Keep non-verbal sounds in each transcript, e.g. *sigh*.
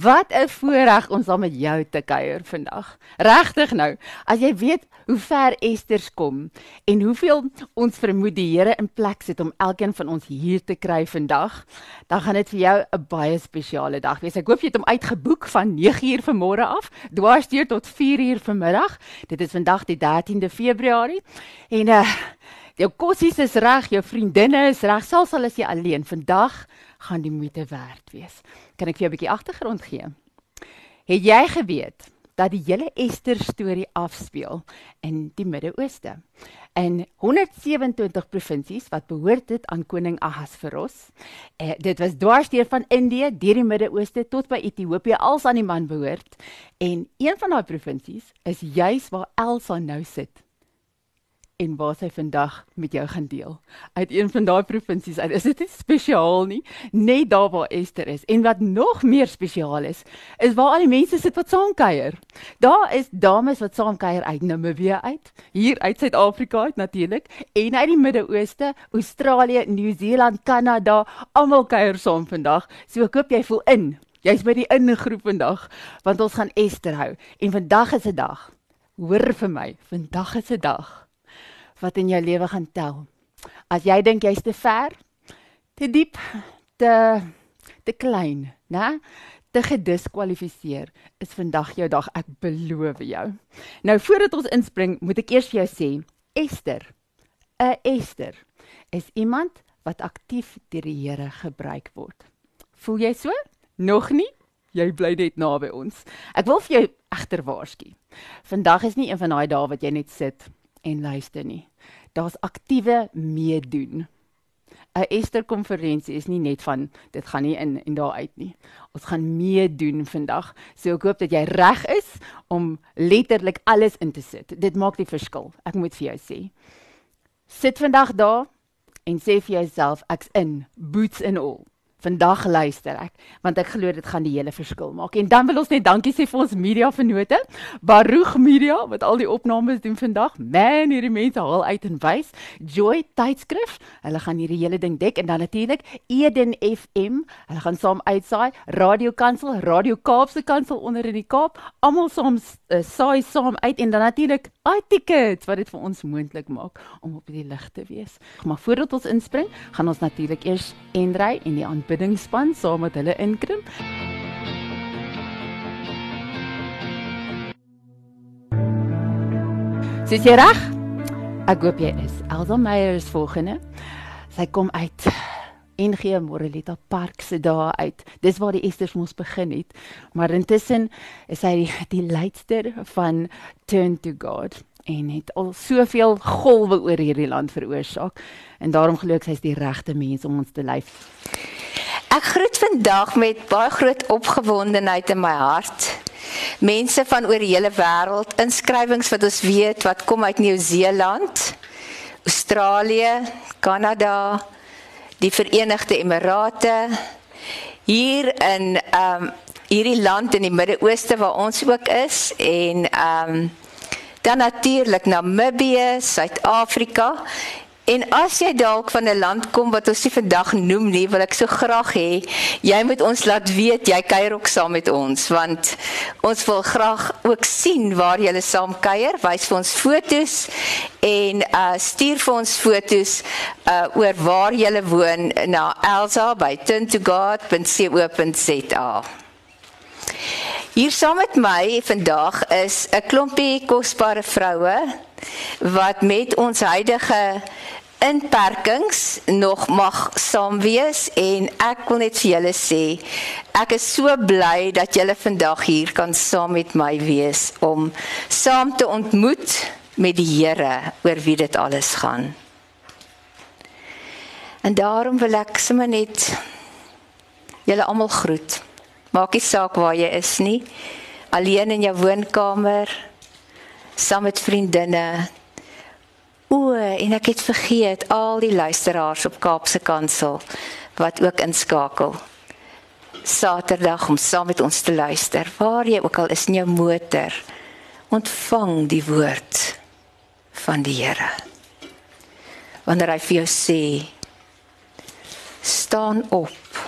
Wat 'n voorreg om saam met jou te kuier vandag. Regtig nou, as jy weet hoe ver Esters kom en hoeveel ons vermoed die Here in plek sit om elkeen van ons hier te kry vandag, dan gaan dit vir jou 'n baie spesiale dag wees. Ek hoop jy het hom uitgeboek van 9uur vanmôre af, dwarsteer tot 4uur vanmiddag. Dit is vandag die 13de Februarie en uh jou kossies is reg, jou vriendinne is reg, selfs al is jy alleen. Vandag gaan die moeite werd wees. Kan ek vir jou 'n bietjie agtergrond gee? Het jy geweet dat die hele Ester storie afspeel in die Midde-Ooste? In 127 provinsies wat behoort het aan koning Ahasveros. Eh, dit was dwarsteer van Indië deur die Midde-Ooste tot by Ethiopië als aan die man behoort. En een van daai provinsies is juis waar Elsa nou sit en waar sy vandag met jou gaan deel. Uit een van daai provinsies uit. Is dit nie spesiaal nie? Net daar waar Esther is. En wat nog meer spesiaal is, is waar al die mense sit wat saam kuier. Daar is dames wat saam kuier uit Namibië uit, hier uit Suid-Afrika uit natuurlik, en uit die Midde-Ooste, Australië, Nieu-Seeland, Kanada, almal kuier saam vandag. So ek hoop jy voel in. Jy's by die ingroep vandag want ons gaan Esther hou. En vandag is 'n dag. Hoor vir my, vandag is 'n dag wat in jou lewe gaan tel. As jy dink jy's te ver, te diep, te te klein, né? Te gediskwalifiseer, is vandag jou dag, ek beloof jou. Nou voordat ons inspring, moet ek eers vir jou sê, Esther, 'n Esther is iemand wat aktief deur die Here gebruik word. Voel jy so? Nog nie? Jy bly net naby ons. Ek wil vir jou egter waarsku. Vandag is nie een van daai dae wat jy net sit en luister nie. Daar's aktiewe meedoen. 'n Ester konferensie is nie net van dit gaan nie in en daar uit nie. Ons gaan meedoen vandag. So ek hoop dat jy reg is om letterlik alles in te sit. Dit maak die verskil. Ek moet vir jou sê. Sit vandag daar en sê vir jouself ek's in, boots and all. Vandag luister ek want ek glo dit gaan die hele verskil maak. En dan wil ons net dankie sê vir ons media vennote, Baruch Media wat al die opnames doen vandag. Man, hierdie mense haal uit en wys. Joy tydskrif, hulle gaan hierdie hele ding dek en dan natuurlik Eden FM, hulle gaan saam uitsaai. Radio Kansel, Radio Kaapse Kansel onder in die Kaap, almal saam uh, saai saam uit en dan natuurlik iTickets wat dit vir ons moontlik maak om op die lig te wees. Maar voordat ons inspring, gaan ons natuurlik eers Endrey en die aanbiddingsspan saam met hulle inkrimp. Sis jy reg? Ek hoop jy is. Elsa Meyer is volgende. Sy kom uit NG Morelita Park se daar uit. Dis waar die Esters mos begin het. Maar intussen is hy die, die leidster van Turn to God en het al soveel golwe oor hierdie land veroorsaak en daarom glo ek sy's die regte mens om ons te lei. Ek groet vandag met baie groot opgewondenheid in my hart. Mense van oor die hele wêreld, inskrywings wat ons weet wat kom uit Nieu-Seeland, Australië, Kanada, die Verenigde Emirate, hier in ehm um, hierdie land in die Midde-Ooste waar ons ook is en ehm um, dan natuurlik Namibië, Suid-Afrika. En as jy dalk van 'n land kom wat ons nie vandag noem nie, wil ek so graag hê jy moet ons laat weet jy kuier ook saam met ons want ons wil graag ook sien waar jy saam kuier. Wys vir ons fotos en uh stuur vir ons fotos uh oor waar jy woon na Elsa by tuntogod.co.za. Hier saam met my vandag is 'n klompie kosbare vroue wat met ons huidige inperkings nog mag saam wees en ek wil net vir julle sê ek is so bly dat julle vandag hier kan saam met my wees om saam te ontmoet met die Here oor wie dit alles gaan. En daarom wil ek sommer net julle almal groet. Maak nie saak waar jy is nie. Alleen in jou woonkamer, saam met vriendinne. O, en ek het vergeet al die luisteraars op Kaapse Kansel wat ook inskakel. Saterdag om saam met ons te luister. Waar jy ook al is in jou motor, ontvang die woord van die Here. Wanneer hy vir jou sê staan op.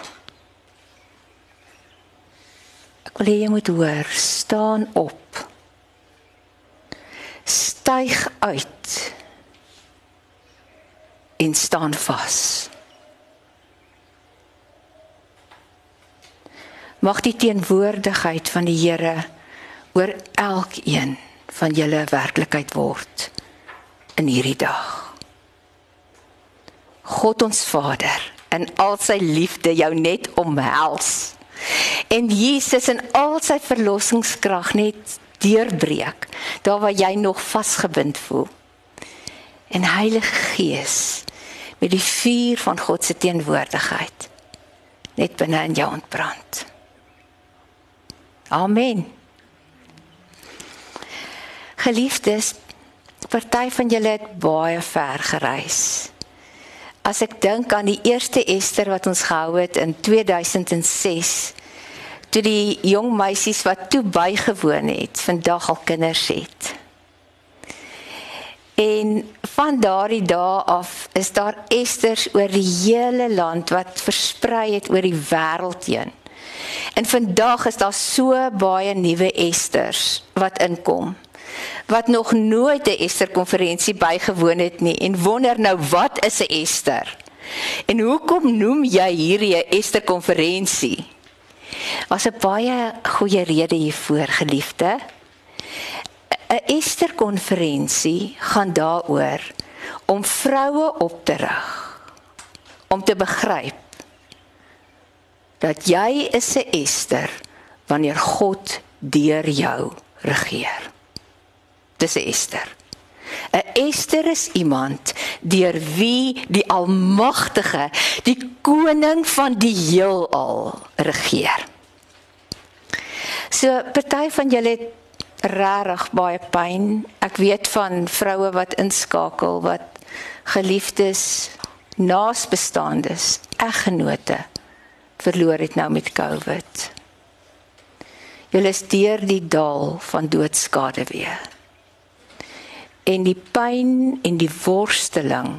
Ek wil hê jy moet hoor, staan op. Styg uit en staan vas. Mag die teenwoordigheid van die Here oor elkeen van julle werklikheid word in hierdie dag. God ons Vader, in al sy liefde jou net omhels. En Jesus in al sy verlossingskrag net deurbreek daar waar jy nog vasgebind voel. En Heilige Gees met die vuur van God se teenwoordigheid net binne in jou ontbrand. Amen. Geliefdes, party van julle het baie ver gereis. As ek dink aan die eerste Ester wat ons gehou het in 2006, toe die jong meisies wat toe bygewoon het, vandag al kinders het. En van daardie dae af is daar Esters oor die hele land wat versprei het oor die wêreld heen. En vandag is daar so baie nuwe Esters wat inkom wat nog nooit 'n Ester konferensie bygewoon het nie en wonder nou wat is 'n Ester? En hoekom noem jy hierdie 'n Ester konferensie? Was 'n baie goeie rede hiervoor geliefde. 'n Ester konferensie gaan daaroor om vroue op te rig om te begryp dat jy is 'n Ester wanneer God deur jou regeer. Dis 'n Ester. 'n Ester is iemand deur wie die Almagtige, die koning van die heelal regeer. So party van julle het regtig baie pyn. Ek weet van vroue wat inskakel wat geliefdes, naasbestaandes, eggenote verloor het nou met COVID. Julle is deur die dal van doodskade weer. En die pyn en die worsteling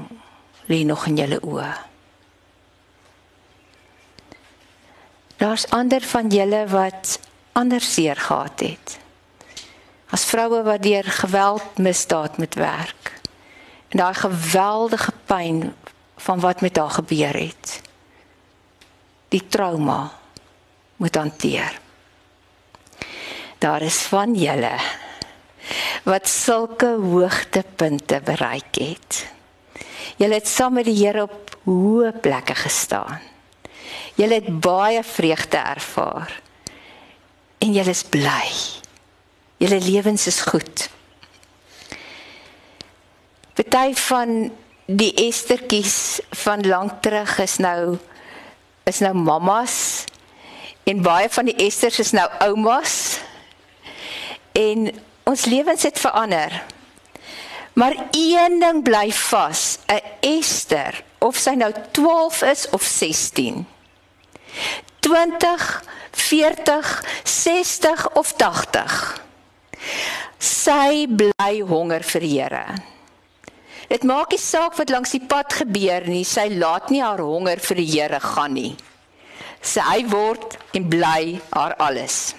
lê nog in julle oë. Daar's ander van julle wat ander seer gehad het. As vroue wat deur geweld misdaad met werk. En daai geweldige pyn van wat met haar gebeur het die trauma moet hanteer. Daar is van julle wat sulke hoogtepunte bereik het. Julle het saam met die Here op hoë plekke gestaan. Julle het baie vreugde ervaar. En julle is bly. Julle lewens is goed. Party van die Estertjies van lank terug is nou is nou mammas en baie van die Esters is nou oumas. En ons lewens het verander. Maar een ding bly vas, 'n Ester, of sy nou 12 is of 16. 20, 40, 60 of 80. Sy bly honger vir Here. Dit maak nie saak wat langs die pad gebeur nie, sy laat nie haar honger vir die Here gaan nie. Sy word en bly haar alles.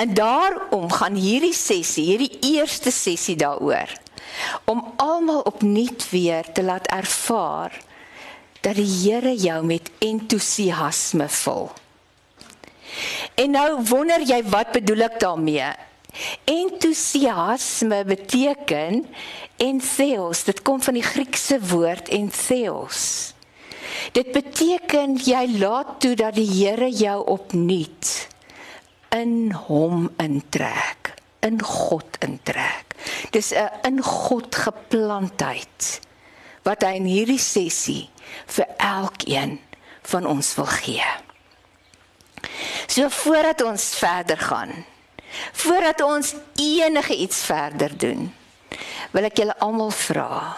En daarom gaan hierdie sessie, hierdie eerste sessie daaroor om almal opnuut weer te laat ervaar dat die Here jou met entoesiasme vul. En nou wonder jy wat bedoel ek daarmee? Entoesiasme beteken entheos, dit kom van die Griekse woord entheos. Dit beteken jy laat toe dat die Here jou opnuut in hom intrek, in God intrek. Dis 'n in God geplantheid wat hy in hierdie sessie vir elkeen van ons wil gee. So voordat ons verder gaan, voordat ons enige iets verder doen, wil ek julle almal vra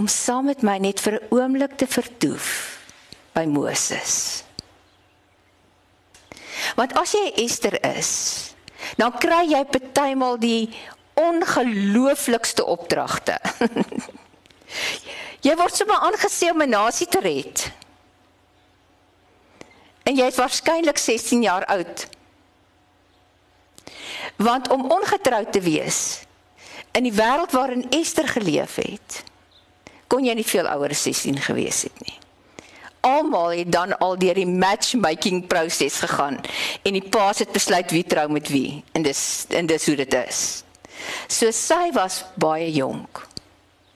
om saam met my net vir 'n oomblik te vertoef by Moses. Want as jy Ester is, dan kry jy partymal die ongelooflikste opdragte. *laughs* jy word sommer aangesê om 'n nasie te red. En jy is waarskynlik 16 jaar oud. Want om ongetroud te wees in die wêreld waarin Ester geleef het, kon jy nie veel ouer as 16 gewees het nie. Almal het dan al deur die matchmaking proses gegaan en die paas het besluit wie trou met wie en dis en dis hoe dit is. So sy was baie jonk.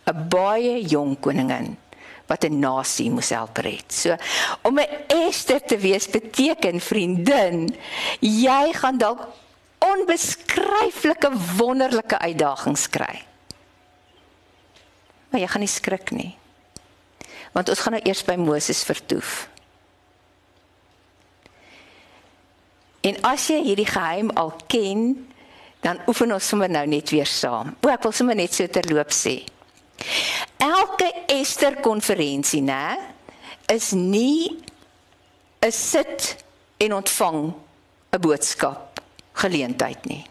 'n Baie jong koningin wat 'n nasie moes help red. So om 'n Ester te wees beteken vriendin, jy gaan dalk onbeskryflike wonderlike uitdagings kry. Maar jy gaan nie skrik nie. Want ons gaan nou eers by Moses vertoef. En as jy hierdie geheim al ken, dan oefen ons sommer nou net weer saam. O, ek wil sommer net so terloop sê. Elke Ester konferensie, né, is nie 'n sit en ontvang 'n boodskap geleentheid nie.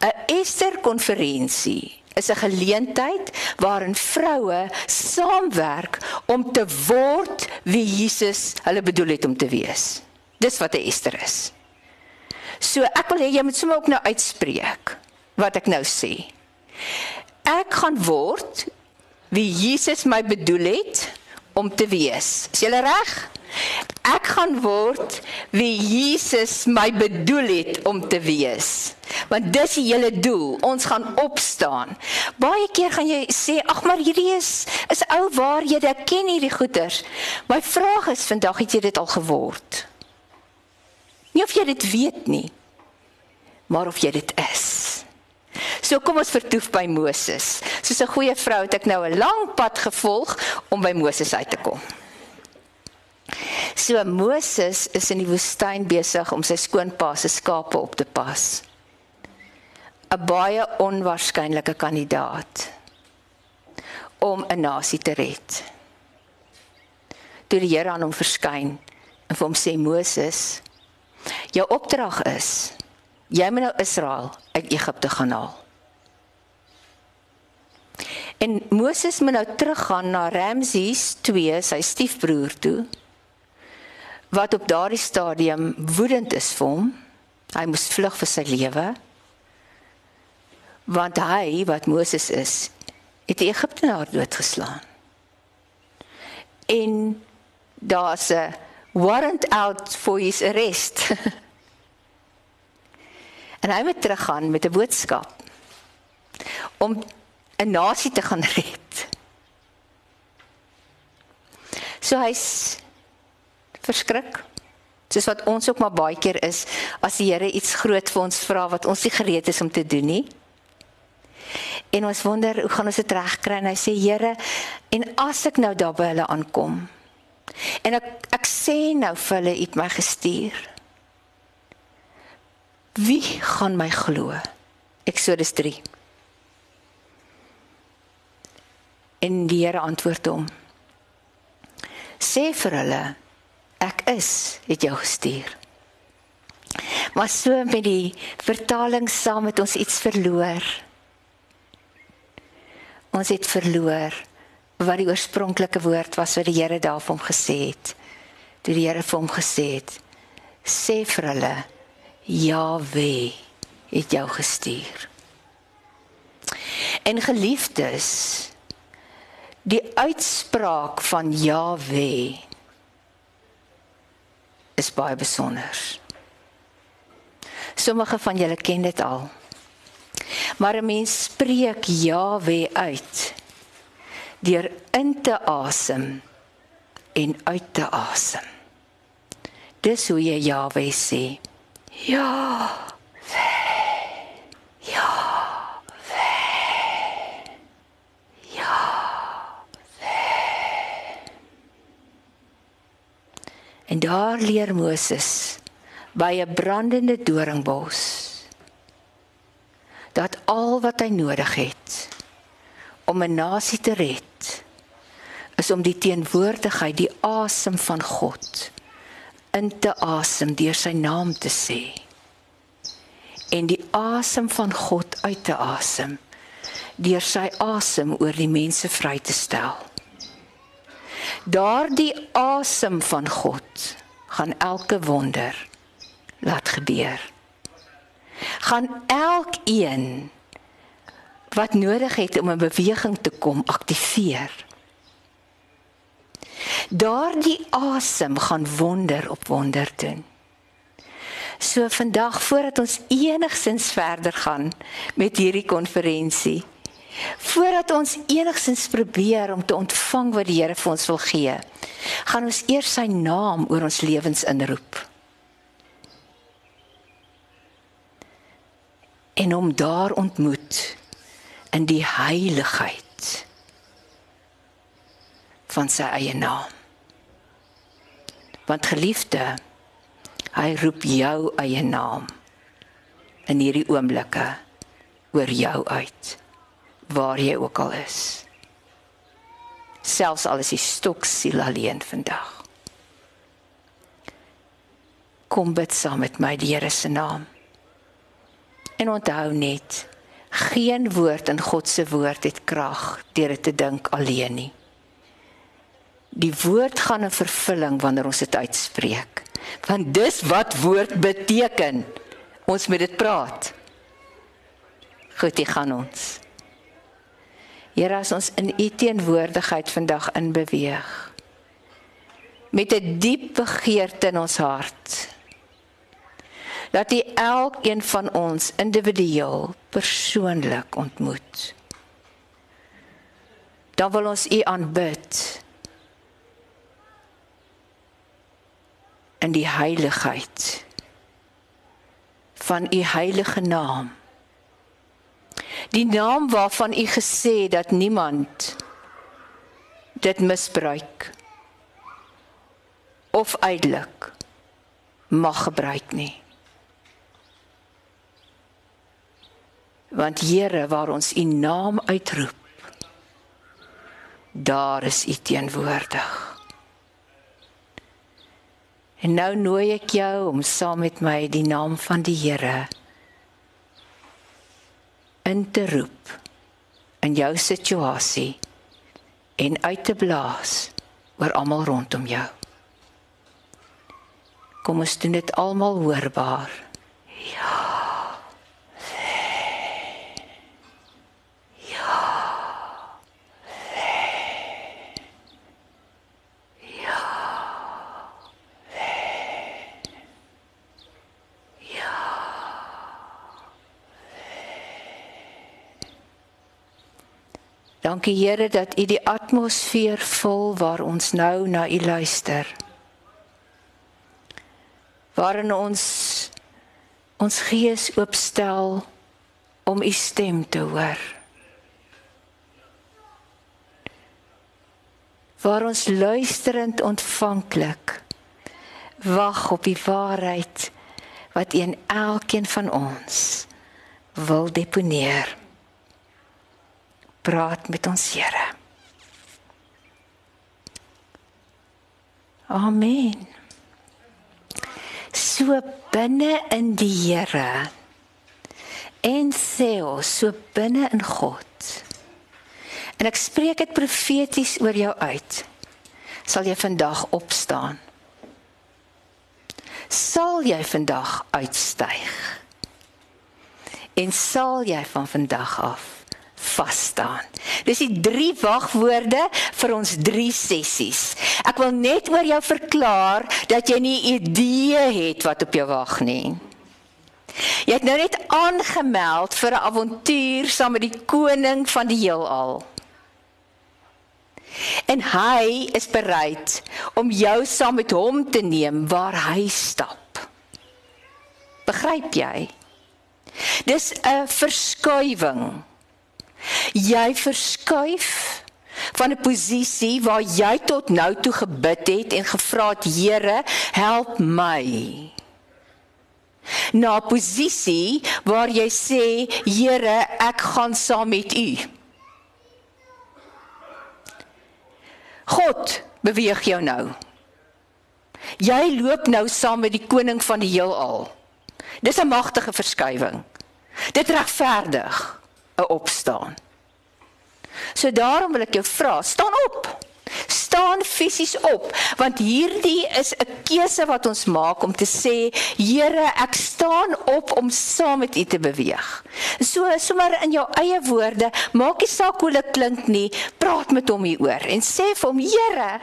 'n Ester konferensie is 'n geleentheid waarin vroue saamwerk om te word wie Jesus hulle bedoel het om te wees. Dis wat 'n Ester is. So ek wil hê jy moet sommer ook nou uitspreek wat ek nou sê. Ek gaan word wie Jesus my bedoel het om te wees. Is jy reg? Ek gaan word wie Jesus my bedoel het om te wees. Want dis die hele doel. Ons gaan opstaan. Baie keer gaan jy sê, "Ag, maar hierdie is is ou waar jy dit ken hierdie goeters." My vraag is vandag, het jy dit al geword? Nie of jy dit weet nie, maar of jy dit is. So kom ons vertoef by Moses. Soos 'n goeie vrou het ek nou 'n lang pad gevolg om by Moses uit te kom. So Moses is in die woestyn besig om sy skoonpa se skape op te pas. 'n Baie onwaarskynlike kandidaat om 'n nasie te red. Toe die Here aan hom verskyn en vir hom sê Moses, jou opdrag is jy moet nou Israel uit Egipte gaan haal. En Moses moet nou teruggaan na Ramses 2, sy stiefbroer toe. Wat op daardie stadium woedend is vir hom. Hy moes vlug vir sy lewe. Want hy wat Moses is, het die Egiptenaar doodgeslaan. En daar's 'n warrant out for his arrest. *laughs* en hy moet teruggaan met 'n boodskap om 'n nasie te gaan red. So hy's verskrik. Soos wat ons ook maar baie keer is as die Here iets groot vir ons vra wat ons nie gereed is om te doen nie. En ons wonder hoe gaan ons dit regkry? En hy sê Here, en as ek nou daar by hulle aankom en ek ek sê nou vir hulle het my gestuur. Wie gaan my glo? Eksodus 3 En die Here antwoord hom. Sê vir hulle ek is het jou gestuur. Maar so met die vertaling saam met ons iets verloor. Ons het verloor wat die oorspronklike woord was wat die Here daar vir hom gesê het. Toe die Here vir hom gesê het: "Sê vir hulle Jahwe het jou gestuur." En geliefdes, Die uitspraak van Jahwe is baie besonder. Sommige van julle ken dit al. Maar 'n mens spreek Jahwe uit deur in te asem en uit te asem. Dis hoe jy Jahwe sê. Ja. Ja. En daar leer Moses by 'n brandende doringbos dat al wat hy nodig het om 'n nasie te red is om die teenwoordigheid, die asem van God in te asem deur sy naam te sê en die asem van God uit te asem deur sy asem oor die mense vry te stel. Daardie asem van God gaan elke wonder laat gebeur. Gaan elkeen wat nodig het om 'n beweging te kom aktiveer. Daardie asem gaan wonder op wonder doen. So vandag voordat ons enigsins verder gaan met hierdie konferensie, voordat ons enigsins probeer om te ontvang wat die Here vir ons wil gee, gaan ons eers sy naam oor ons lewens inroep. En hom daar ontmoet in die heiligheid van sy eie naam. Want geliefde, hy roep jou eie naam in hierdie oomblikke oor jou uit waar jy ook al is. Selfs al is jy stoksiel alleen vandag. Kom bid saam met my die Here se naam. En onthou net, geen woord in God se woord het krag deur dit te dink alleen nie. Die woord gaan in vervulling wanneer ons dit uitspreek. Want dis wat woord beteken. Ons moet dit praat. Goed, dit gaan ons. Here as ons in u teenwoordigheid vandag in beweeg met 'n diep begeerte in ons hart dat U elkeen van ons individueel persoonlik ontmoet. Dan wil ons U aanbid. In die heiligheid van U heilige naam. Die naam waarvan U gesê dat niemand dit misbruik of uitelik mag gebruik nie. Want Here, waar ons U naam uitroep, daar is U teenwoordig. En nou nooi ek jou om saam met my die naam van die Here in te roep in jou situasie en uit te blaas oor almal rondom jou. Kom ons doen dit almal hoorbaar. Ja. Dankie Here dat U die atmosfeer vul waar ons nou na U luister. Waarin ons ons gees oopstel om U stem te hoor. Waar ons luisterend ontvanklik wag op die waarheid wat een elkeen van ons wil deponeer praat met ons Here. Amen. So binne in die Here en seo so binne in God. En ek spreek dit profeties oor jou uit. Sal jy vandag opstaan? Sal jy vandag uitstyg? En sal jy van vandag af vas staan. Dis die drie wagwoorde vir ons drie sessies. Ek wil net oor jou verklaar dat jy nie idee het wat op jou wag nie. Jy het nou net aangemeld vir 'n avontuur saam met die koning van die heelal. En hy is bereid om jou saam met hom te neem waar hy stap. Begryp jy? Dis 'n verskuiwing Jy verskuif van 'n posisie waar jy tot nou toe gebid het en gevra het Here, help my. Na 'n posisie waar jy sê Here, ek gaan saam met U. God beweeg jou nou. Jy loop nou saam met die koning van die heelal. Dis 'n magtige verskywing. Dit regverdig 'n opstaan. So daarom wil ek jou vra, staan op staan fisies op want hierdie is 'n keuse wat ons maak om te sê Here ek staan op om saam met U te beweeg. So sommer in jou eie woorde, maak nie saak hoe dit klink nie, praat met hom hieroor en sê vir hom Here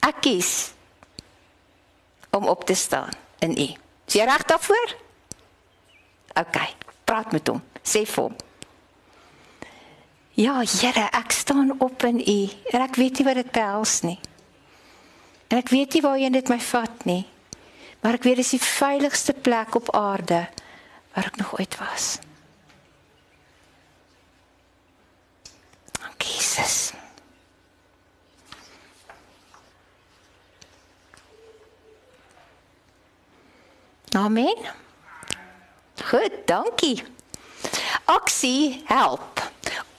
ek kies om op te staan in U. Is jy reg daarvoor? OK, praat met hom. Sê vir hom Ja, Here, ek staan op in U en ek weet nie wat dit behels nie. En ek weet nie waarheen dit my vat nie. Maar ek weet dit is die veiligste plek op aarde waar ek nog ooit was. Dank Jesus. Amen. Goed, dankie. Aksie help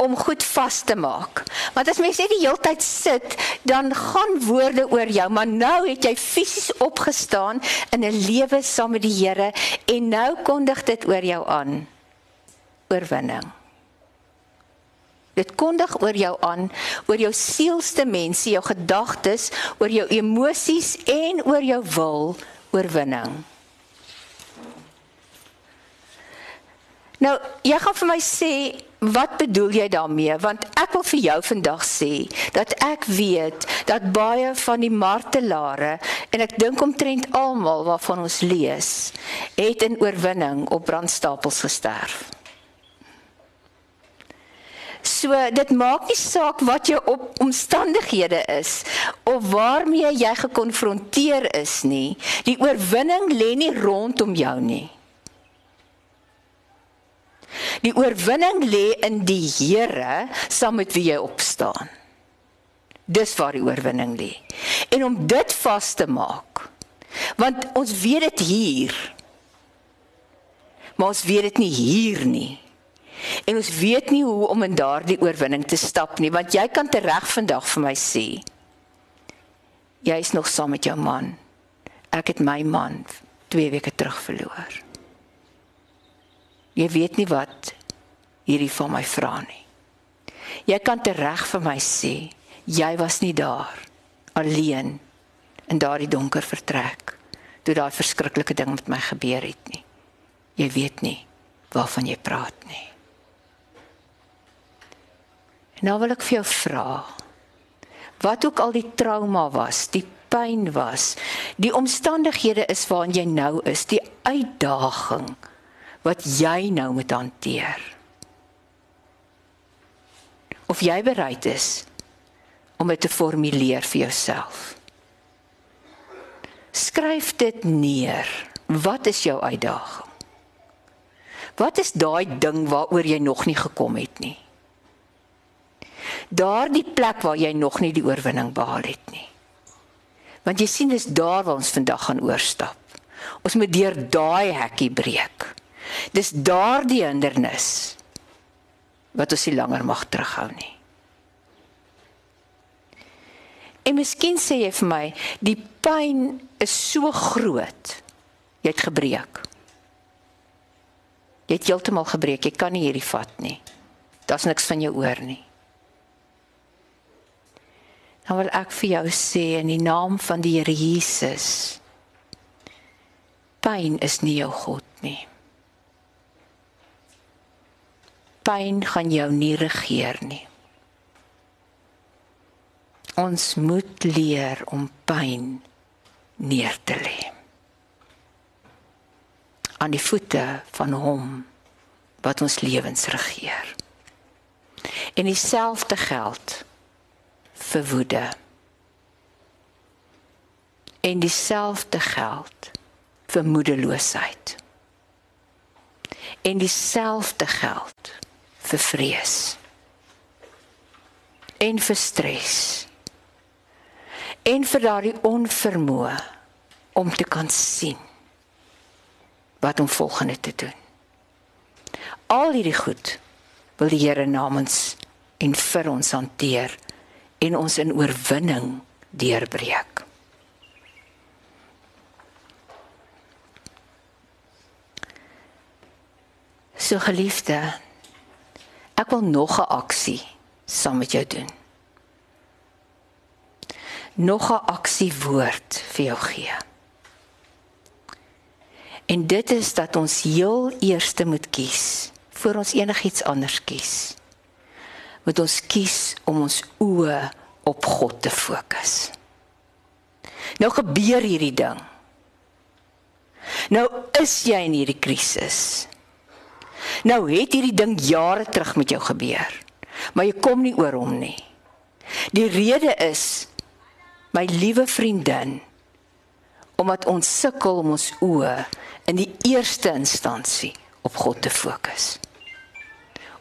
om goed vas te maak. Want as mens net die hele tyd sit, dan gaan woorde oor jou, maar nou het jy fisies opgestaan in 'n lewe saam met die Here en nou kondig dit oor jou aan. Oorwinning. Dit kondig oor jou aan, oor jou sielste mense, jou gedagtes, oor jou emosies en oor jou wil, oorwinning. Nou, jy gaan vir my sê wat bedoel jy daarmee? Want ek wil vir jou vandag sê dat ek weet dat baie van die martelare en ek dink omtrent almal waarvan ons lees, het in oorwinning op brandstapels gesterf. So dit maak nie saak wat jou op omstandighede is of waarmee jy gekonfronteer is nie. Die oorwinning lê nie rondom jou nie. Die oorwinning lê in die Here saam met wie jy opstaan. Dis waar die oorwinning lê. En om dit vas te maak. Want ons weet dit hier. Maar ons weet dit nie hier nie. En ons weet nie hoe om in daardie oorwinning te stap nie, want jy kan tereg vandag vir my sê. Jy is nog saam met jou man. Ek het my man 2 weke terug verloor. Jy weet nie wat hierdie van my vra nie. Jy kan tereg vir my sê, jy was nie daar alleen in daardie donker vertrek toe daai verskriklike ding met my gebeur het nie. Jy weet nie waarvan jy praat nie. En nou wil ek vir jou vra wat ook al die trauma was, die pyn was, die omstandighede is waarin jy nou is, die uitdaging wat jy nou moet hanteer. Of jy bereid is om dit te formuleer vir jouself. Skryf dit neer. Wat is jou uitdaging? Wat is daai ding waaroor jy nog nie gekom het nie? Daardie plek waar jy nog nie die oorwinning behaal het nie. Want jy sien dis daar waar ons vandag gaan oorstap. Ons moet deur daai hekkie breek. Dis daardie hindernis wat ons nie langer mag terughou nie. En miskien sê jy vir my, die pyn is so groot. Jy het gebreek. Jy het heeltemal gebreek. Jy kan nie hierdie vat nie. Daar's niks van jou oor nie. Dan wil ek vir jou sê in die naam van die Here Jesus. Pyn is nie jou God nie. Pyn gaan jou nie regeer nie. Ons moet leer om pyn neer te lê. aan die voete van hom wat ons lewens regeer. En dieselfde geld vir woede. En dieselfde geld vir moedeloosheid. En dieselfde geld vir vrees en vir stres en vir daardie onvermoë om te kan sien wat om volgende te doen. Al hierdie goed wil die Here namens en vir ons hanteer en ons in oorwinning deurbreek. So geliefde ek wil nog 'n aksie saam met jou doen. Nog 'n aksie woord vir jou gee. En dit is dat ons heel eerste moet kies voor ons enigiets anders kies. Moet ons kies om ons oë op God te fokus. Nou gebeur hierdie ding. Nou is jy in hierdie krisis. Nou het hierdie ding jare terug met jou gebeur. Maar jy kom nie oor hom nie. Die rede is my liewe vriendin omdat ons sukkel om ons oë in die eerste instansie op God te fokus.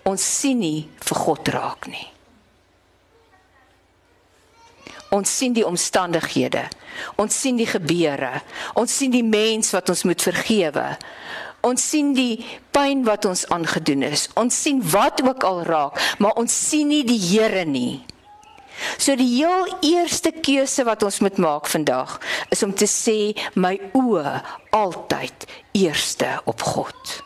Ons sien nie vir God raak nie. Ons sien die omstandighede. Ons sien die gebeure. Ons sien die mens wat ons moet vergewe. Ons sien die pyn wat ons aangedoen is. Ons sien wat ook al raak, maar ons sien nie die Here nie. So die heel eerste keuse wat ons moet maak vandag is om te sê my oë altyd eerste op God.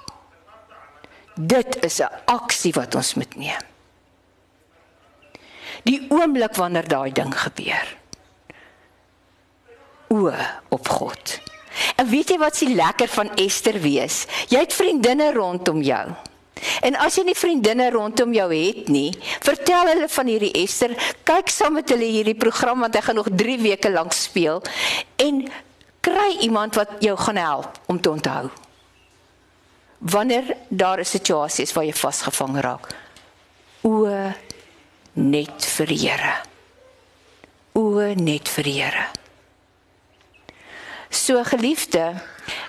Dit is 'n aksie wat ons moet neem die oomblik wanneer daai ding gebeur. O op God. En weet jy wat se lekker van Ester wees? Jy het vriendinne rondom jou. En as jy nie vriendinne rondom jou het nie, vertel hulle van hierdie Ester. Kyk saam met hulle hierdie program want hy gaan nog 3 weke lank speel en kry iemand wat jou gaan help om te onthou. Wanneer daar 'n situasie is waar jy vasgevang raak. O net vir Here. O net vir Here. So geliefde,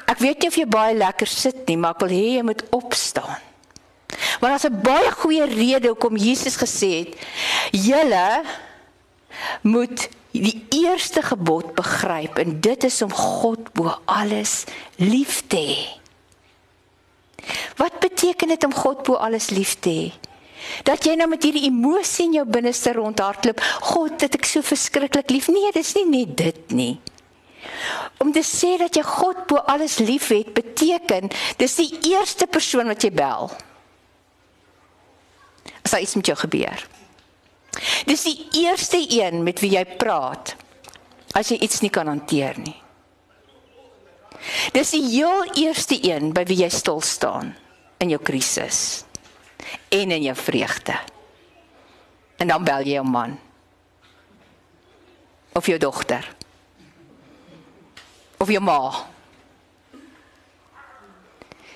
ek weet nie of jy baie lekker sit nie, maar ek wil hê jy moet opstaan. Want daar's 'n baie goeie rede hoekom Jesus gesê het: "Julle moet die eerste gebod begryp en dit is om God bo alles lief te hê." Wat beteken dit om God bo alles lief te hê? Dat jy nou met hierdie emosie in jou binneste rondhardloop, God, dit ek so verskriklik lief. Nee, dis nie net dit nie. Om te sê dat jy God bo alles liefhet, beteken dis die eerste persoon wat jy bel. As daar iets met jou gebeur. Dis die eerste een met wie jy praat as jy iets nie kan hanteer nie. Dis die heel eerste een by wie jy stil staan in jou krisis en in jou vreugde. En dan bel jy jou man. Of jou dogter. Of jou ma.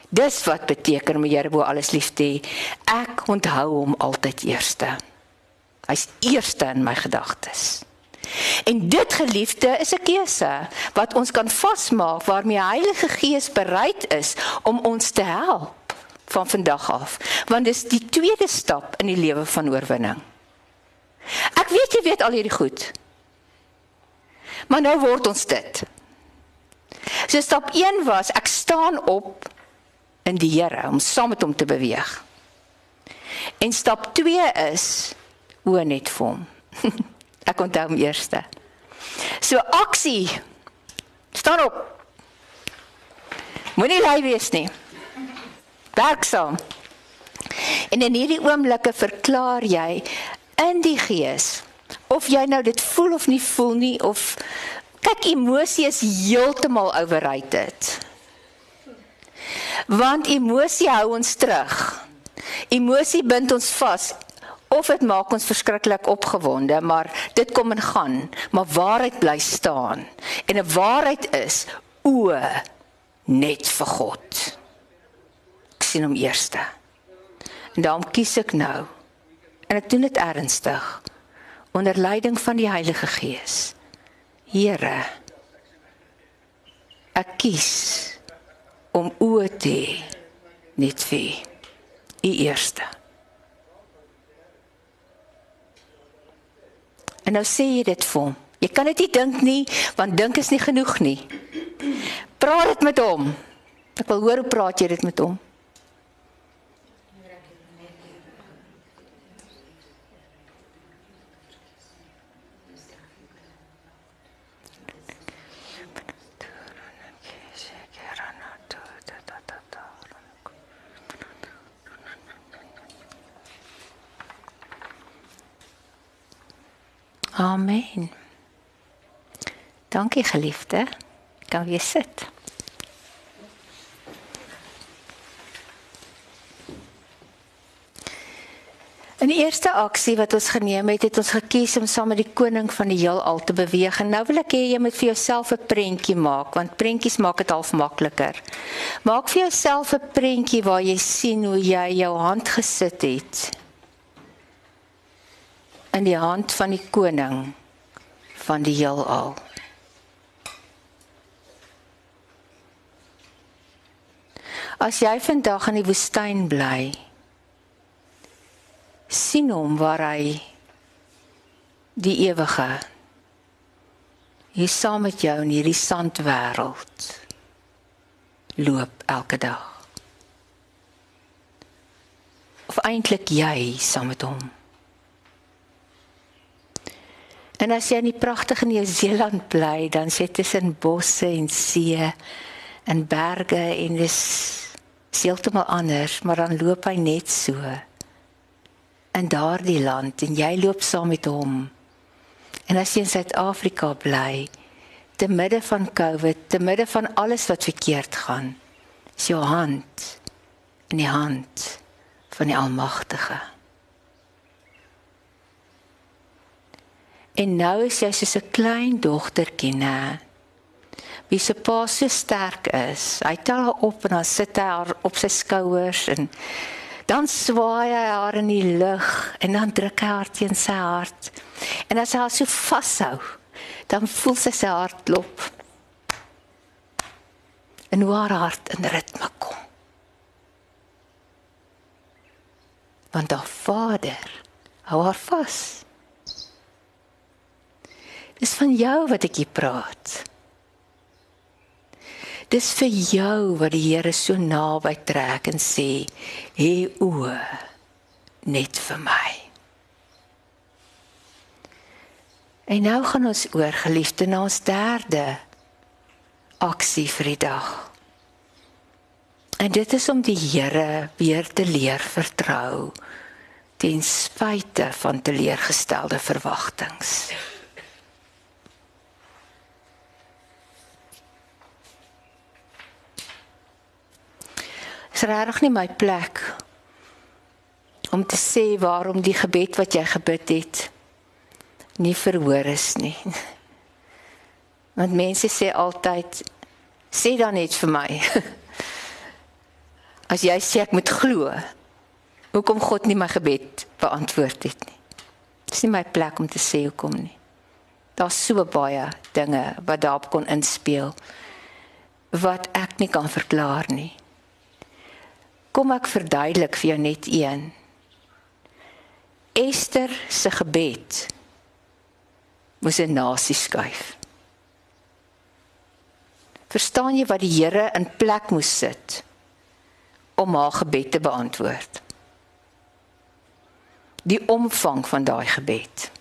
Dis wat beteken om die Here bo alles lief te hê. Ek onthou hom altyd eerste. Hy's eerste in my gedagtes. En dit geliefde is 'n keuse wat ons kan vasmaak waarmee die Heilige Gees bereid is om ons te help van vandag af, want dis die tweede stap in die lewe van oorwinning. Ek weet jy weet al hierdie goed. Maar nou word ons dit. So stap 1 was ek staan op in die Here om saam met hom te beweeg. En stap 2 is o net vir hom. *laughs* ek onthou hom eerste. So aksie. Staan op. Moenie lui wees nie werksaam. En in hierdie oomblikke verklaar jy in die gees of jy nou dit voel of nie voel nie of kyk emosie is heeltemal overrated. Want emosie hou ons terug. Emosie bind ons vas of dit maak ons verskriklik opgewonde, maar dit kom en gaan, maar waarheid bly staan. En 'n waarheid is o net vir God sien hom eerste. En daarom kies ek nou. En ek doen dit ernstig onder leiding van die Heilige Gees. Here, ek kies om o te net vir u eerste. En nou sê jy dit vir hom. Jy kan dit nie dink nie, want dink is nie genoeg nie. Praat dit met hom. Ek wil hoor hoe praat jy dit met hom? Amen. Dankie geliefde. Kan weer sit. In die eerste aksie wat ons geneem het, het ons gekies om saam met die koning van die heelal te beweeg. En nou wil ek hê jy moet vir jouself 'n prentjie maak, want prentjies maak dit half makliker. Maak vir jouself 'n prentjie waar jy sien hoe jy jou hand gesit het in die hand van die koning van die heelal. As jy vandag in die woestyn bly, sien hom waar hy die ewige hier saam met jou in hierdie sandwêreld loop elke dag. Of eintlik jy saam met hom. En as jy in die pragtige Nieu-Seeland bly, dan sit jy tussen bosse en see en berge en dis heeltemal anders, maar dan loop hy net so in daardie land en jy loop saam met hom. En as jy in Suid-Afrika bly, te midde van COVID, te midde van alles wat verkeerd gaan, is jou hand in die hand van die Almagtige. En nou is jy soos 'n klein dogtertjie, né? Wie se pa so sterk is. Hy tel haar op en dan sit hy haar op sy skouers en dan swaai hy haar in die lug en dan druk hy haar teen sy hart. En as hy haar so vashou, dan voel sy sy hart klop. En hoe haar hart in ritme kom. Want haar vader hou haar vas. Dis van jou wat ek hier praat. Dis vir jou wat die Here so naby trek en sê, "Hê o net vir my." En nou gaan ons oor geliefde na ons derde aksie vir die dag. En dit is om die Here weer te leer vertrou ten spyte van teleurgestelde verwagtinge. Is regtig nie my plek om te sê waarom die gebed wat jy gebid het nie verhoor is nie. *laughs* Want mense sê altyd sê dan net vir my. *laughs* As jy sê ek moet glo, hoekom God nie my gebed beantwoord het nie. Dis nie my plek om te sê hoekom nie. Daar's so baie dinge wat daarop kon inspel wat ek nie kan verklaar nie. Kom ek verduidelik vir jou net een. Ester se gebed moes 'n nasie skuif. Verstaan jy wat die Here in plek moes sit om haar gebed te beantwoord? Die omvang van daai gebed.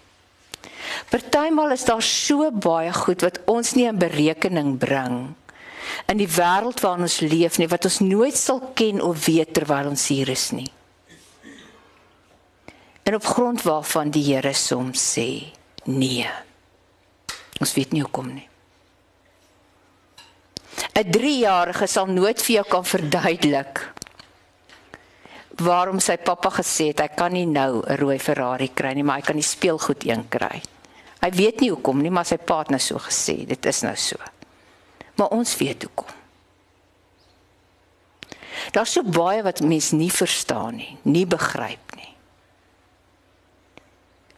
Partymal is daar so baie goed wat ons nie in berekening bring nie in die wêreld waarin ons leef nie wat ons nooit sal ken of weet terwyl ons hier is nie. En op grond waarvan die Here soms sê nee. Ons weet nie hoekom nie. 'n 3-jarige sal nooit vir jou kan verduidelik waarom sy pappa gesê het hy kan nie nou 'n rooi Ferrari kry nie, maar hy kan die speelgoed een kry. Hy weet nie hoekom nie, maar sy pa het nou so gesê, dit is nou so maar ons weet hoekom. Daar's so baie wat mense nie verstaan nie, nie begryp nie.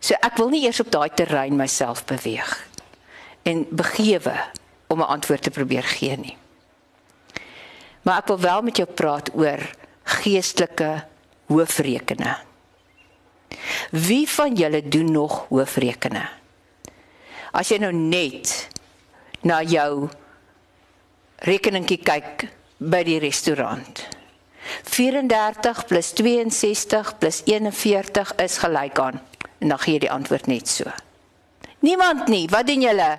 So ek wil nie eers op daai terrein myself beweeg en begewe om 'n antwoord te probeer gee nie. Maar ek wil wel met jou praat oor geestelike hoofrekene. Wie van julle doen nog hoofrekene? As jy nou net na jou rekeningkie kyk by die restaurant. 34 plus 62 plus 41 is gelyk aan. En dan gee jy die antwoord net so. Niemand nie. Wat doen julle?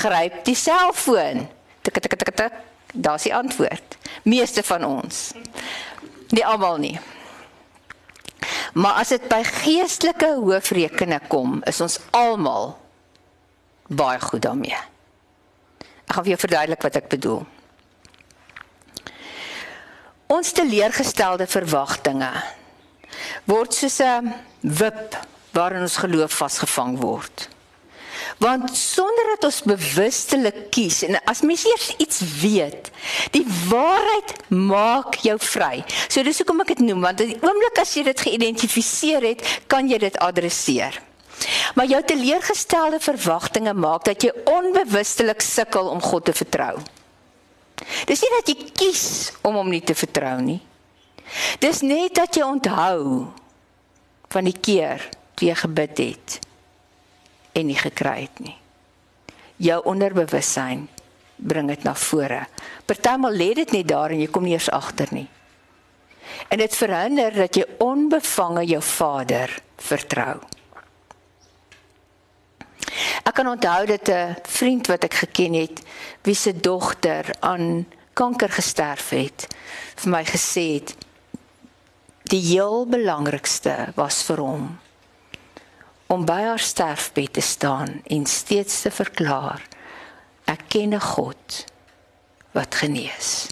Gryp die selfoon. Tik tik tik tik. Daar's die antwoord. Meeste van ons. Nie almal nie. Maar as dit by geestelike hoofrekeninge kom, is ons almal baie goed daarmee. Ek gaan vir jou verduidelik wat ek bedoel. Ons teleurgestelde verwagtinge word soos 'n wip waarin ons geloof vasgevang word. Want sonder dat ons bewustelik kies en as mens eers iets weet, die waarheid maak jou vry. So dis hoekom ek dit noem want die oomblik as jy dit geïdentifiseer het, kan jy dit adresseer. Maar jou teleurgestelde verwagtinge maak dat jy onbewustelik sukkel om God te vertrou. Dis nie dat jy kies om hom nie te vertrou nie. Dis net dat jy onthou van die keer toe jy gebid het en nie gekry het nie. Jou onderbewussyn bring dit na vore. Partymal lê dit net daar en jy kom nie eens agter nie. En dit verhinder dat jy onbevange jou Vader vertrou. Ek kan onthou dat 'n vriend wat ek geken het, wie se dogter aan kanker gesterf het, vir my gesê het die heel belangrikste was vir hom om by haar sterfbed te staan en steeds te verklaar ek ken 'n God wat genees.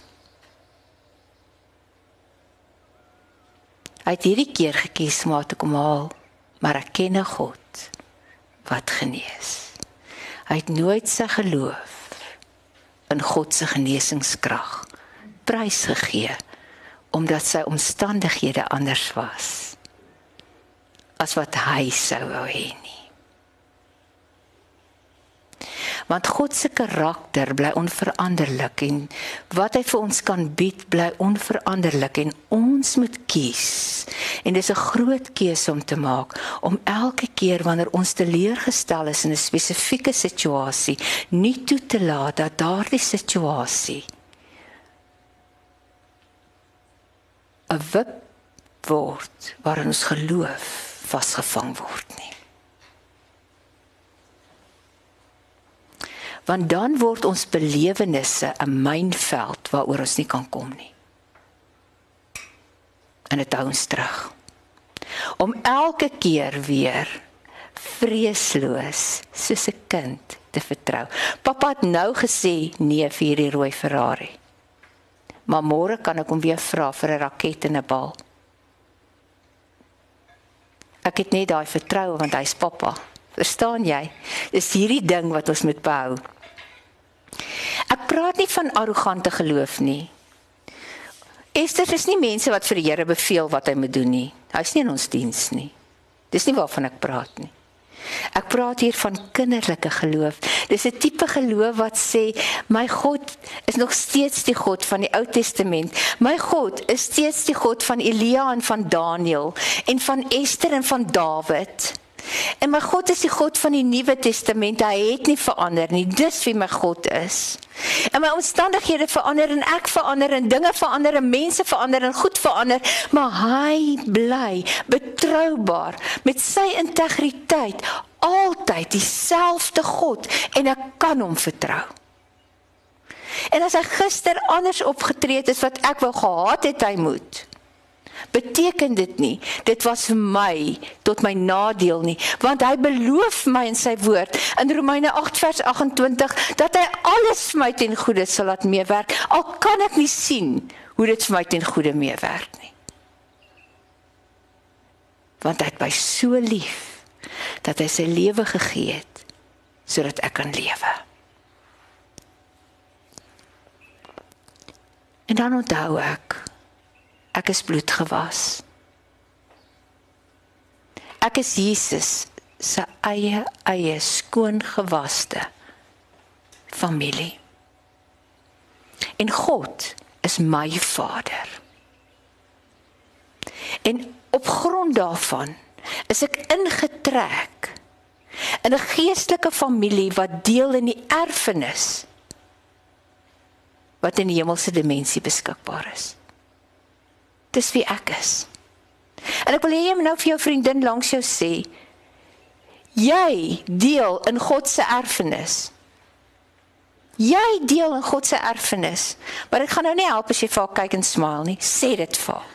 Hy het hierdie keer gekies om te kom haal, maar ek ken 'n God wat genees. Hy het nooit sy geloof in God se genesingskrag prysgegee omdat sy omstandighede anders was as wat hy sou wou hê. Want God se karakter bly onveranderlik en wat hy vir ons kan bied bly onveranderlik en ons moet kies. En dis 'n groot keuse om te maak om elke keer wanneer ons teleurgestel is in 'n spesifieke situasie, nie toe te laat dat daardie situasie 'n wip word waarin ons geloof vasgevang word nie. Want dan word ons belewennisse 'n mynveld waaroor ons nie kan kom nie. En dit hou ons terug. Om elke keer weer vreesloos soos 'n kind te vertrou. Pappa het nou gesê nee vir hierdie rooi Ferrari. Maar môre kan ek hom weer vra vir 'n raket en 'n bal. Ek het net daai vertroue want hy's pappa. Verstaan jy? Dis hierdie ding wat ons moet behou. Ek praat nie van arrogante geloof nie. Esther is nie mense wat vir die Here beveel wat hy moet doen nie. Hy's nie in ons diens nie. Dis nie waarvan ek praat nie. Ek praat hier van kinderlike geloof. Dis 'n tipe geloof wat sê my God is nog steeds die God van die Ou Testament. My God is steeds die God van Elia en van Daniël en van Esther en van Dawid. En my God is die God van die Nuwe Testament. Hy het nie verander nie. Dis wie my God is. En my omstandighede verander en ek verander en dinge verander en mense verander en goed verander, maar hy bly betroubaar met sy integriteit, altyd dieselfde God en ek kan hom vertrou. En as hy gister anders opgetree het as wat ek wou gehad het hy moet, beteken dit nie. Dit was vir my tot my nadeel nie want hy beloof my in sy woord in Romeine 8 vers 28 dat hy alles vir my ten goeie sal laat meewerk al kan ek nie sien hoe dit vir my ten goeie meewerk nie. Want hy het my so lief dat hy sy lewe gegee het sodat ek kan lewe. En dan onthou ek Ek is bloedgewas. Ek is Jesus se eie eie skoongewaste familie. En God is my Vader. En op grond daarvan is ek ingetrek in 'n geestelike familie wat deel in die erfenis wat in die hemelse dimensie beskikbaar is is wie ek is. En ek wil hê jy moet nou vir jou vriendin langs jou sê, jy deel in God se erfenis. Jy deel in God se erfenis. Maar dit gaan nou nie help as jy vir haar kyk en smile nie. Sê dit vir haar.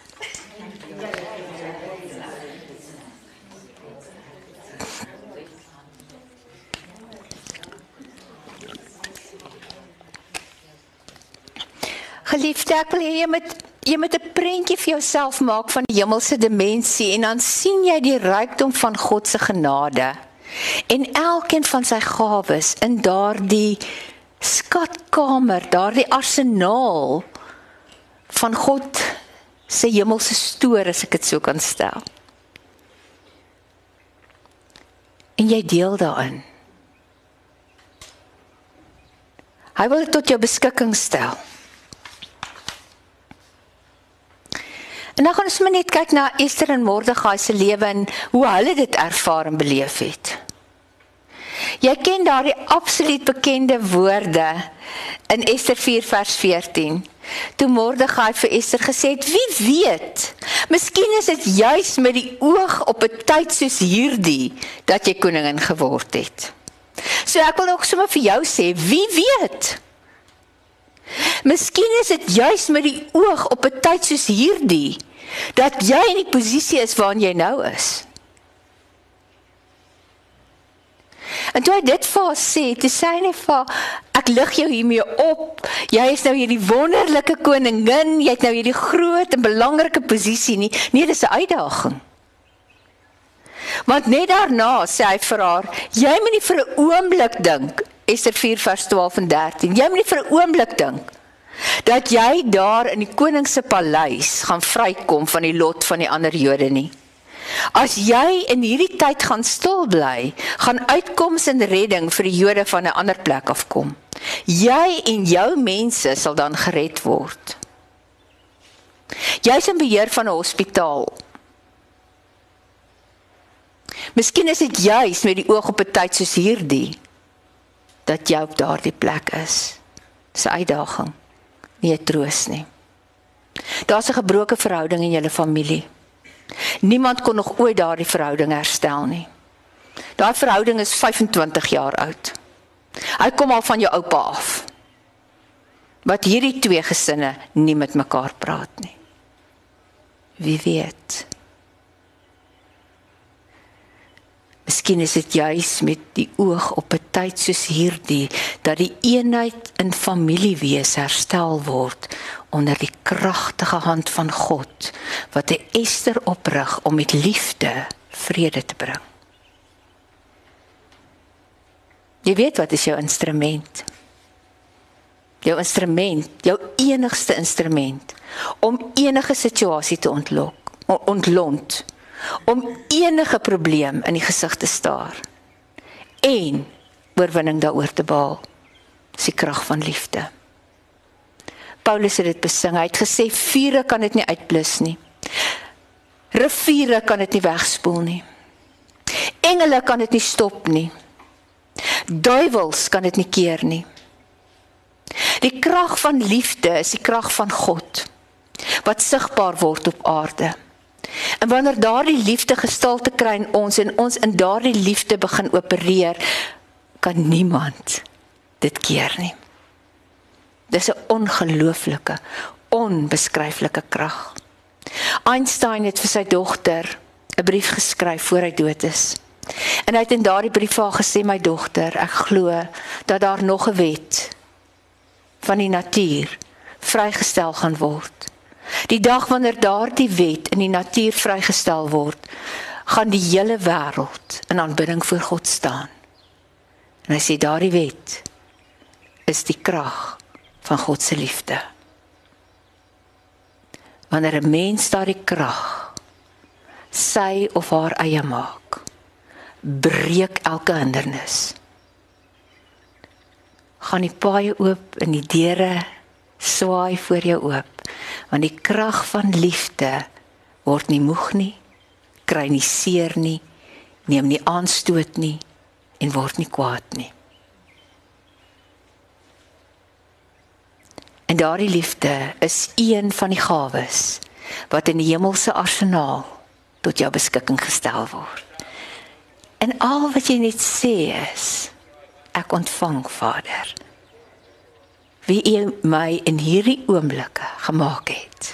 Geliefde, ek wil hê jy moet jy moet 'n prentjie vir jouself maak van die hemelse dimensie en dan sien jy die rykdom van God se genade en elkeen van sy gawes in daardie skatkamer, daardie arsenaal van God se hemelse stoor as ek dit so kan stel. En jy deel daarin. Hy wil dit tot jou beskikking stel. En dan gaan ons net kyk na Esther en Mordegai se lewe en hoe hulle dit ervaar en beleef het. Jy ken daardie absoluut bekende woorde in Ester 4 vers 14. Toe Mordegai vir Ester gesê het: "Wie weet, miskien is dit juis met die oog op 'n tyd soos hierdie dat jy koningin geword het." So ek wil ook sommer vir jou sê, wie weet? Miskien is dit juis met die oog op 'n tyd soos hierdie dat jy in die posisie is waarin jy nou is. En toe hy dit vir haar sê, toe sê hy net vir ek lig jou hiermee op. Jy is nou hierdie wonderlike koningin, jy het nou hierdie groot en belangrike posisie nie. Nee, dis 'n uitdaging. Want net daarna sê hy vir haar, jy moet nie vir 'n oomblik dink, Ester 4 vers 12 en 13. Jy moet nie vir 'n oomblik dink dat jy daar in die koning se paleis gaan vrykom van die lot van die ander Jode nie. As jy in hierdie tyd gaan stil bly, gaan uitkoms en redding vir die Jode van 'n ander plek afkom. Jy en jou mense sal dan gered word. Jy's in beheer van 'n hospitaal. Miskien is dit juis met die oog op 'n tyd soos hierdie dat jy op daardie plek is. Dis 'n uitdaging, nie 'n troos nie. Daar's 'n gebroke verhouding in julle familie. Niemand kon nog ooit daardie verhouding herstel nie. Daai verhouding is 25 jaar oud. Hy kom al van jou oupa af. Wat hierdie twee gesinne nie met mekaar praat nie. Wie weet? Miskien is dit juis met die oog op 'n tyd soos hierdie dat die eenheid in familiewees herstel word onder die kragtige hand van God wat 'n Ester oprig om met liefde vrede te bring. Jy weet wat is jou instrument? Jou instrument, jou enigste instrument om enige situasie te ontlok, ontlont om enige probleem in die gesig te staar en oorwinning daaroor te behaal. Dis die krag van liefde. Paulus het dit besing. Hy het gesê vure kan dit nie uitblus nie. Riviere kan dit nie wegspoel nie. Engele kan dit nie stop nie. Duiwels kan dit nie keer nie. Die krag van liefde is die krag van God wat sigbaar word op aarde. En wanneer daardie liefde gestalte kry in ons en ons in daardie liefde begin opereer, kan niemand dit keer nie. Dis 'n ongelooflike, onbeskryflike krag. Einstein het vir sy dogter 'n brief geskryf voor hy dood is. En hy het in daardie brief haar gesê my dogter, ek glo dat daar nog 'n wet van die natuur vrygestel gaan word Die dag wanneer daardie wet in die natuur vrygestel word, gaan die hele wêreld in aanbidding voor God staan. En hy sê daardie wet is die krag van God se liefde. Wanneer 'n mens daardie krag sy of haar eie maak, breek elke hindernis. Gaan die paaie oop en die deure swaai voor jou oop want die krag van liefde word nie moeg nie kry nie seer nie neem nie aanstoot nie en word nie kwaad nie. En daardie liefde is een van die gawes wat in die hemelse arsenaal tot jou beskikking gestel word. En al wat jy net sê is ek ontvang vader wie u my in hierdie oomblikke gemaak het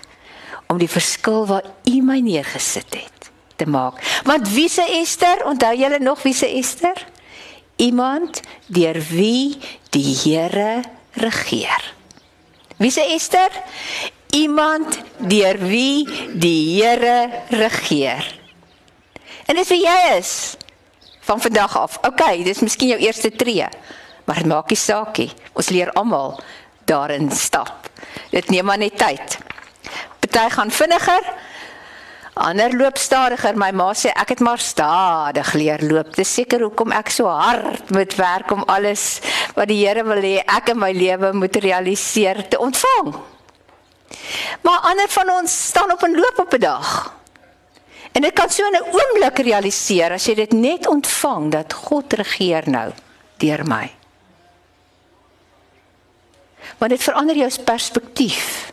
om die verskil wat u my neergesit het te maak. Want wie se Ester? Onthou julle nog wie se Ester? Iemand deur wie die Here regeer. Wie se Ester? Iemand deur wie die Here regeer. En dis wie jy is van vandag af. OK, dis miskien jou eerste tree, maar dit maak nie saak nie. Ons leer almal daarin stap. Dit neem maar net tyd. Party gaan vinniger, ander loop stadiger. My ma sê ek het maar stadig leer loop. Dis seker hoekom ek so hard moet werk om alles wat die Here wil hê ek in my lewe moet realiseer te ontvang. Maar ander van ons staan op 'n loop op 'n dag. En dit kan so in 'n oomblik realiseer as jy dit net ontvang dat God regeer nou deur my. Want dit verander jou perspektief.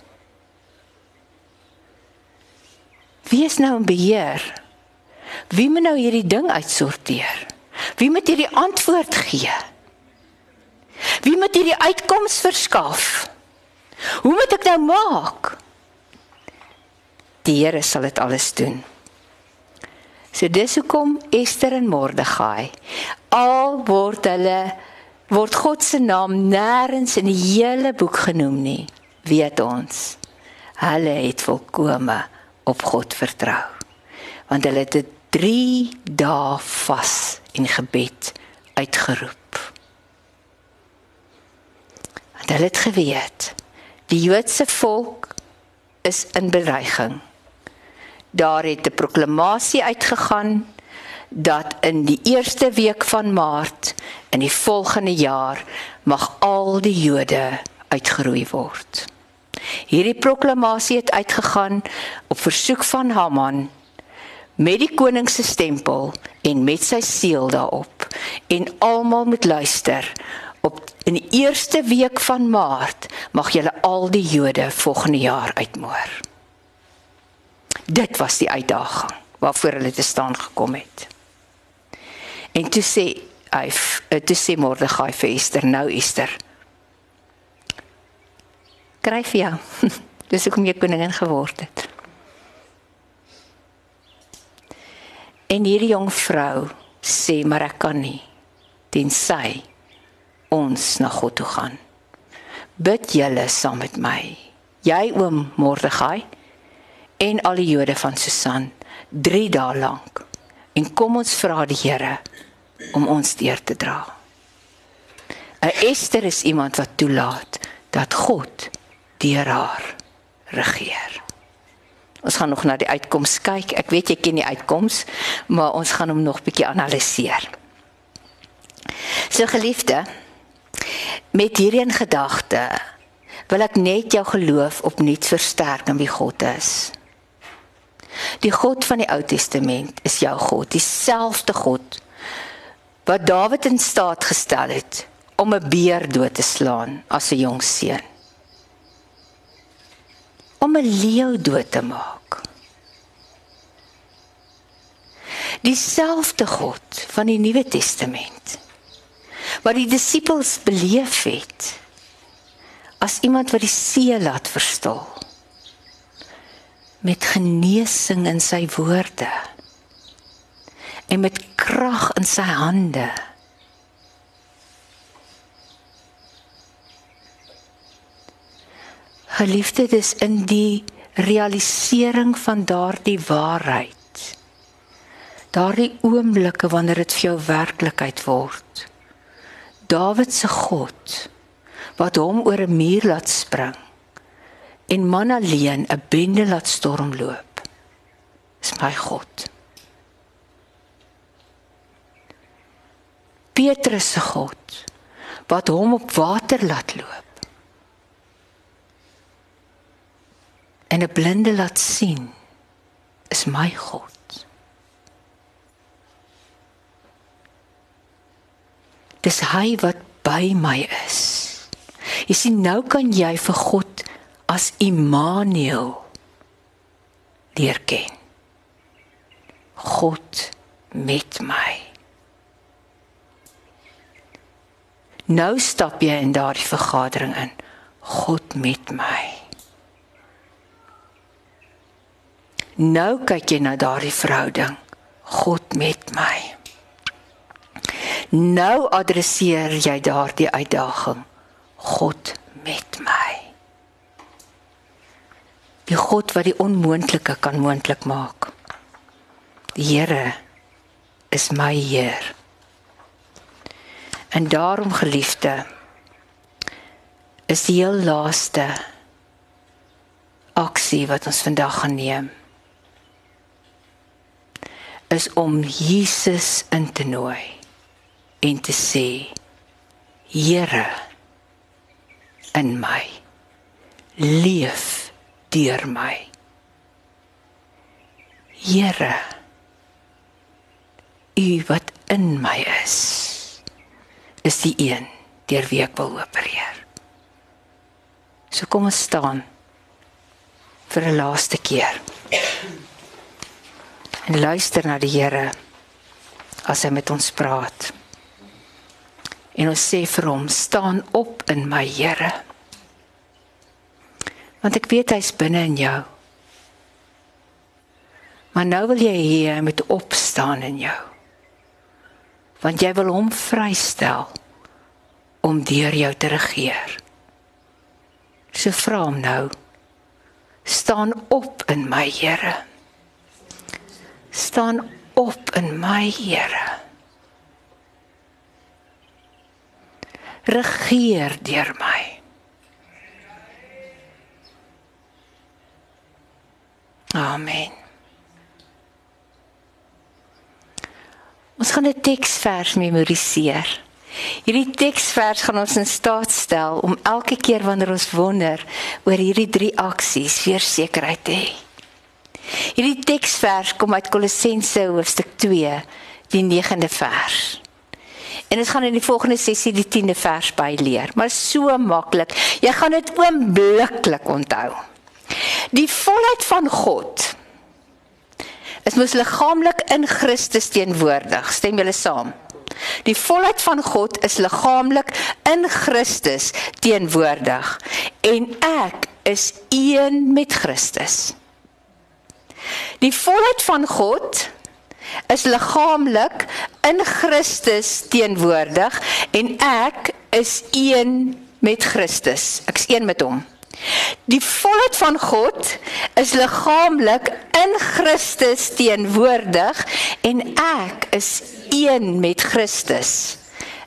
Wie is nou in beheer? Wie moet nou hierdie ding uitsorteer? Wie moet hierdie antwoord gee? Wie moet hierdie uitkoms verskaf? Hoe moet ek nou maak? Die Here sal dit alles doen. So dis hoekom Ester en Mordegai al word hulle word God se naam nêrens in die hele boek genoem nie. Weet ons. Hulle het volkome op God vertrou. Want hulle het dit 3 dae vas en gebed uitgeroep. Want hulle het geweet die Joodse volk is in bedreiging daar het 'n proklamasie uitgegaan dat in die eerste week van Maart in die volgende jaar mag al die Jode uitgeroei word. Hierdie proklamasie het uitgegaan op versoek van Haman met die koning se stempel en met sy seël daarop en almal moet luister op in die eerste week van Maart mag julle al die Jode volgende jaar uitmoor. Dit was die uitdaging waarvoor hulle te staan gekom het. En toe sê hy eh, toe sê Mordegai vir Ester, nou Ester. Kryf jou. *laughs* Dis hoekom jy koningin geword het. En hierdie jong vrou sê maar ek kan nie tensy ons na God toe gaan. Bid julle saam met my. Jy oom Mordegai en al die Jode van Susan 3 dae lank. En kom ons vra die Here om ons deur te dra. 'n Ester is iemand wat toelaat dat God deur haar regeer. Ons gaan nog na die uitkoms kyk. Ek weet jy ken die uitkoms, maar ons gaan hom nog bietjie analiseer. So geliefde, met hierdie in gedagte wil ek net jou geloof opnuut versterk in wie God is. Die God van die Ou Testament is jou God, dieselfde God wat Dawid in staat gestel het om 'n beer dood te slaan as 'n jong seun. Om 'n leeu dood te maak. Dieselfde God van die Nuwe Testament wat die disippels beleef het as iemand wat die see laat verstil met genesing in sy woorde en met krag in sy hande. Geliefde, dis in die realisering van daardie waarheid. Daardie oomblikke wanneer dit vir jou werklikheid word. Dawid se God wat hom oor 'n muur laat spring en man alleen 'n bende laat stormloop. Is my God. Petrus se God wat hom op water laat loop. En 'n blinde laat sien is my God. Dis hy wat by my is. Jy sien nou kan jy vir God as Immanuel leer ken. God met my. Nou stap jy in daardie vergadering in. God met my. Nou kyk jy na daardie verhouding. God met my. Nou adresseer jy daardie uitdaging. God met my. God wat die onmoontlike kan moontlik maak. Die Here is my Heer. En daarom geliefde is die heel laaste aksie wat ons vandag gaan neem is om Jesus in te nooi en te sê Here in my leef deur my. Here u wat in my is is die een deur wie ek wil opereer so kom ons staan vir 'n laaste keer en luister na die Here as hy met ons praat. En ons sê vir hom: "Staan op in my Here." Want ek weet hy's binne in jou. Maar nou wil jy hier met opstaan in jou. Want jy wil hom vrystel om deur jou te regeer. So vra hom nou: "Staan op in my Here." staan op in my Here. Regeer deur my. Amen. Ons gaan 'n teksvers memoriseer. Hierdie teksvers gaan ons in staat stel om elke keer wanneer ons wonder oor hierdie drie aksies weer sekerheid te hê. Hierdie teksvers kom uit Kolossense hoofstuk 2, die 9de vers. En ons gaan in die volgende sessie die 10de vers by leer, maar so maklik. Jy gaan dit oombliklik onthou. Die volheid van God is mos liggaamlik in Christus teenwoordig. Stem julle saam? Die volheid van God is liggaamlik in Christus teenwoordig en ek is een met Christus. Die volheid van God is liggaamlik in Christus teenwoordig en ek is een met Christus. Ek's een met hom. Die volheid van God is liggaamlik in Christus teenwoordig en ek is een met Christus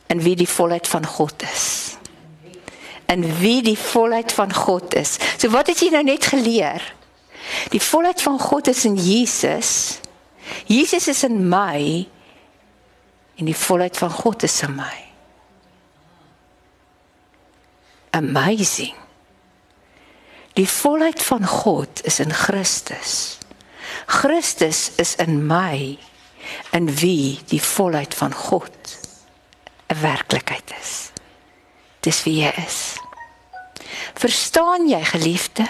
in wie die volheid van God is. In wie die volheid van God is. So wat het jy nou net geleer? Die volheid van God is in Jesus. Jesus is in my en die volheid van God is in my. Amazing. Die volheid van God is in Christus. Christus is in my in wie die volheid van God 'n werklikheid is. Dis wie hy is. Verstaan jy geliefde?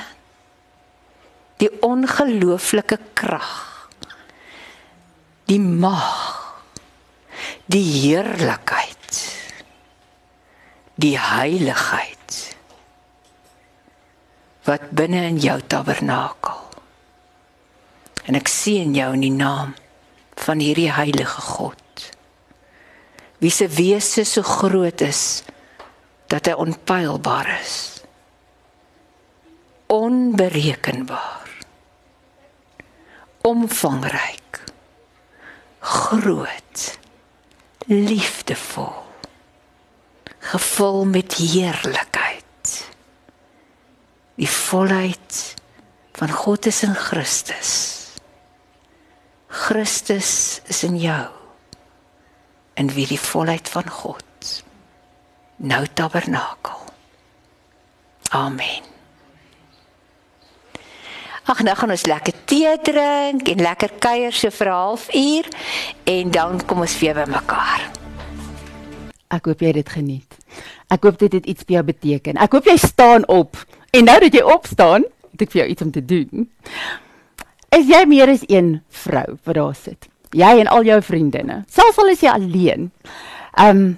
die ongelooflike krag die mag die heerlikheid die heiligheid wat binne in jou tabernakel. En ek sien jou in die naam van hierdie heilige God. Wie se wese so groot is dat hy onpylbaar is. Onberekenbaar. Omvangryk. Groot. Liefdevol. Gevul met heerlikheid die volheid van God is in Christus Christus is in jou en wie die volheid van God nou tabernakel amen Ag nou gaan ons lekker tee drink en lekker kuier so vir 'n halfuur en dan kom ons weer by mekaar. Ek hoop jy het dit geniet. Ek hoop dit het iets vir jou beteken. Ek hoop jy staan op. En nou dat jy opstaan, het ek vir jou iets om te doen. Is jy meer as een vrou wat daar sit? Jy en al jou vriendinne. Selfs al is jy alleen. Um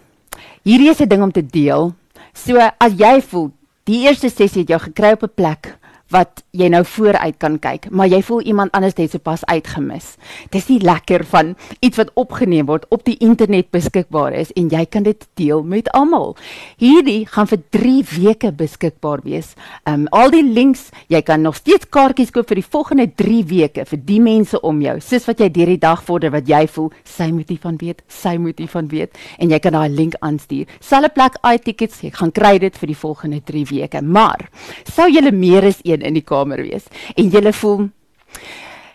hierdie is 'n ding om te deel. So as jy voel die eerste sessie het jou gekry op 'n plek wat jy nou vooruit kan kyk, maar jy voel iemand anders het sopas uitgemis. Dis nie lekker van iets wat opgeneem word op die internet beskikbaar is en jy kan dit deel met almal. Hierdie gaan vir 3 weke beskikbaar wees. Um al die links, jy kan nog steeds kaartjies koop vir die volgende 3 weke vir die mense om jou. Soos wat jy deur die dag vorder wat jy voel, sy moet hiervan weet, sy moet hiervan weet en jy kan daai link aanstuur. Selfe plek i-tickets, jy gaan kry dit vir die volgende 3 weke. Maar sou jy meer as een in die kamer wees en jy voel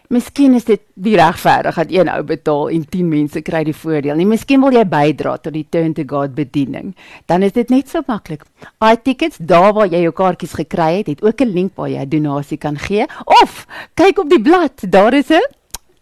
Miskien is dit die regverdig dat een ou betaal en 10 mense kry die voordeel. Nie miskien wil jy bydra tot die Turn to God bediening. Dan is dit net so maklik. iTickets, daar waar jy jou kaartjies gekry het, het ook 'n link waar jy 'n donasie kan gee of kyk op die blad, daar is 'n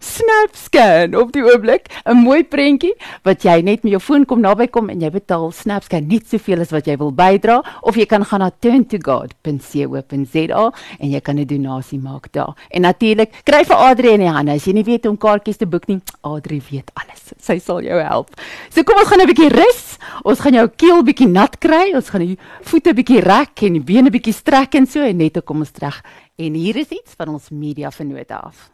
SnapScan op die oomblik, 'n mooi prentjie wat jy net met jou foon kom naby kom en jy betaal SnapScan net soveel as wat jy wil bydra of jy kan gaan na turntogod.co.za en jy kan 'n donasie maak daar. En natuurlik, kry vir Adri in die hande. As jy nie weet hoe kaartjies te boek nie, Adri weet alles. Sy sal jou help. So kom ons gaan 'n bietjie rus. Ons gaan jou keel bietjie nat kry. Ons gaan die voete bietjie rek en die bene bietjie strek en so en net kom ons terug. En hier is iets van ons media vennote af.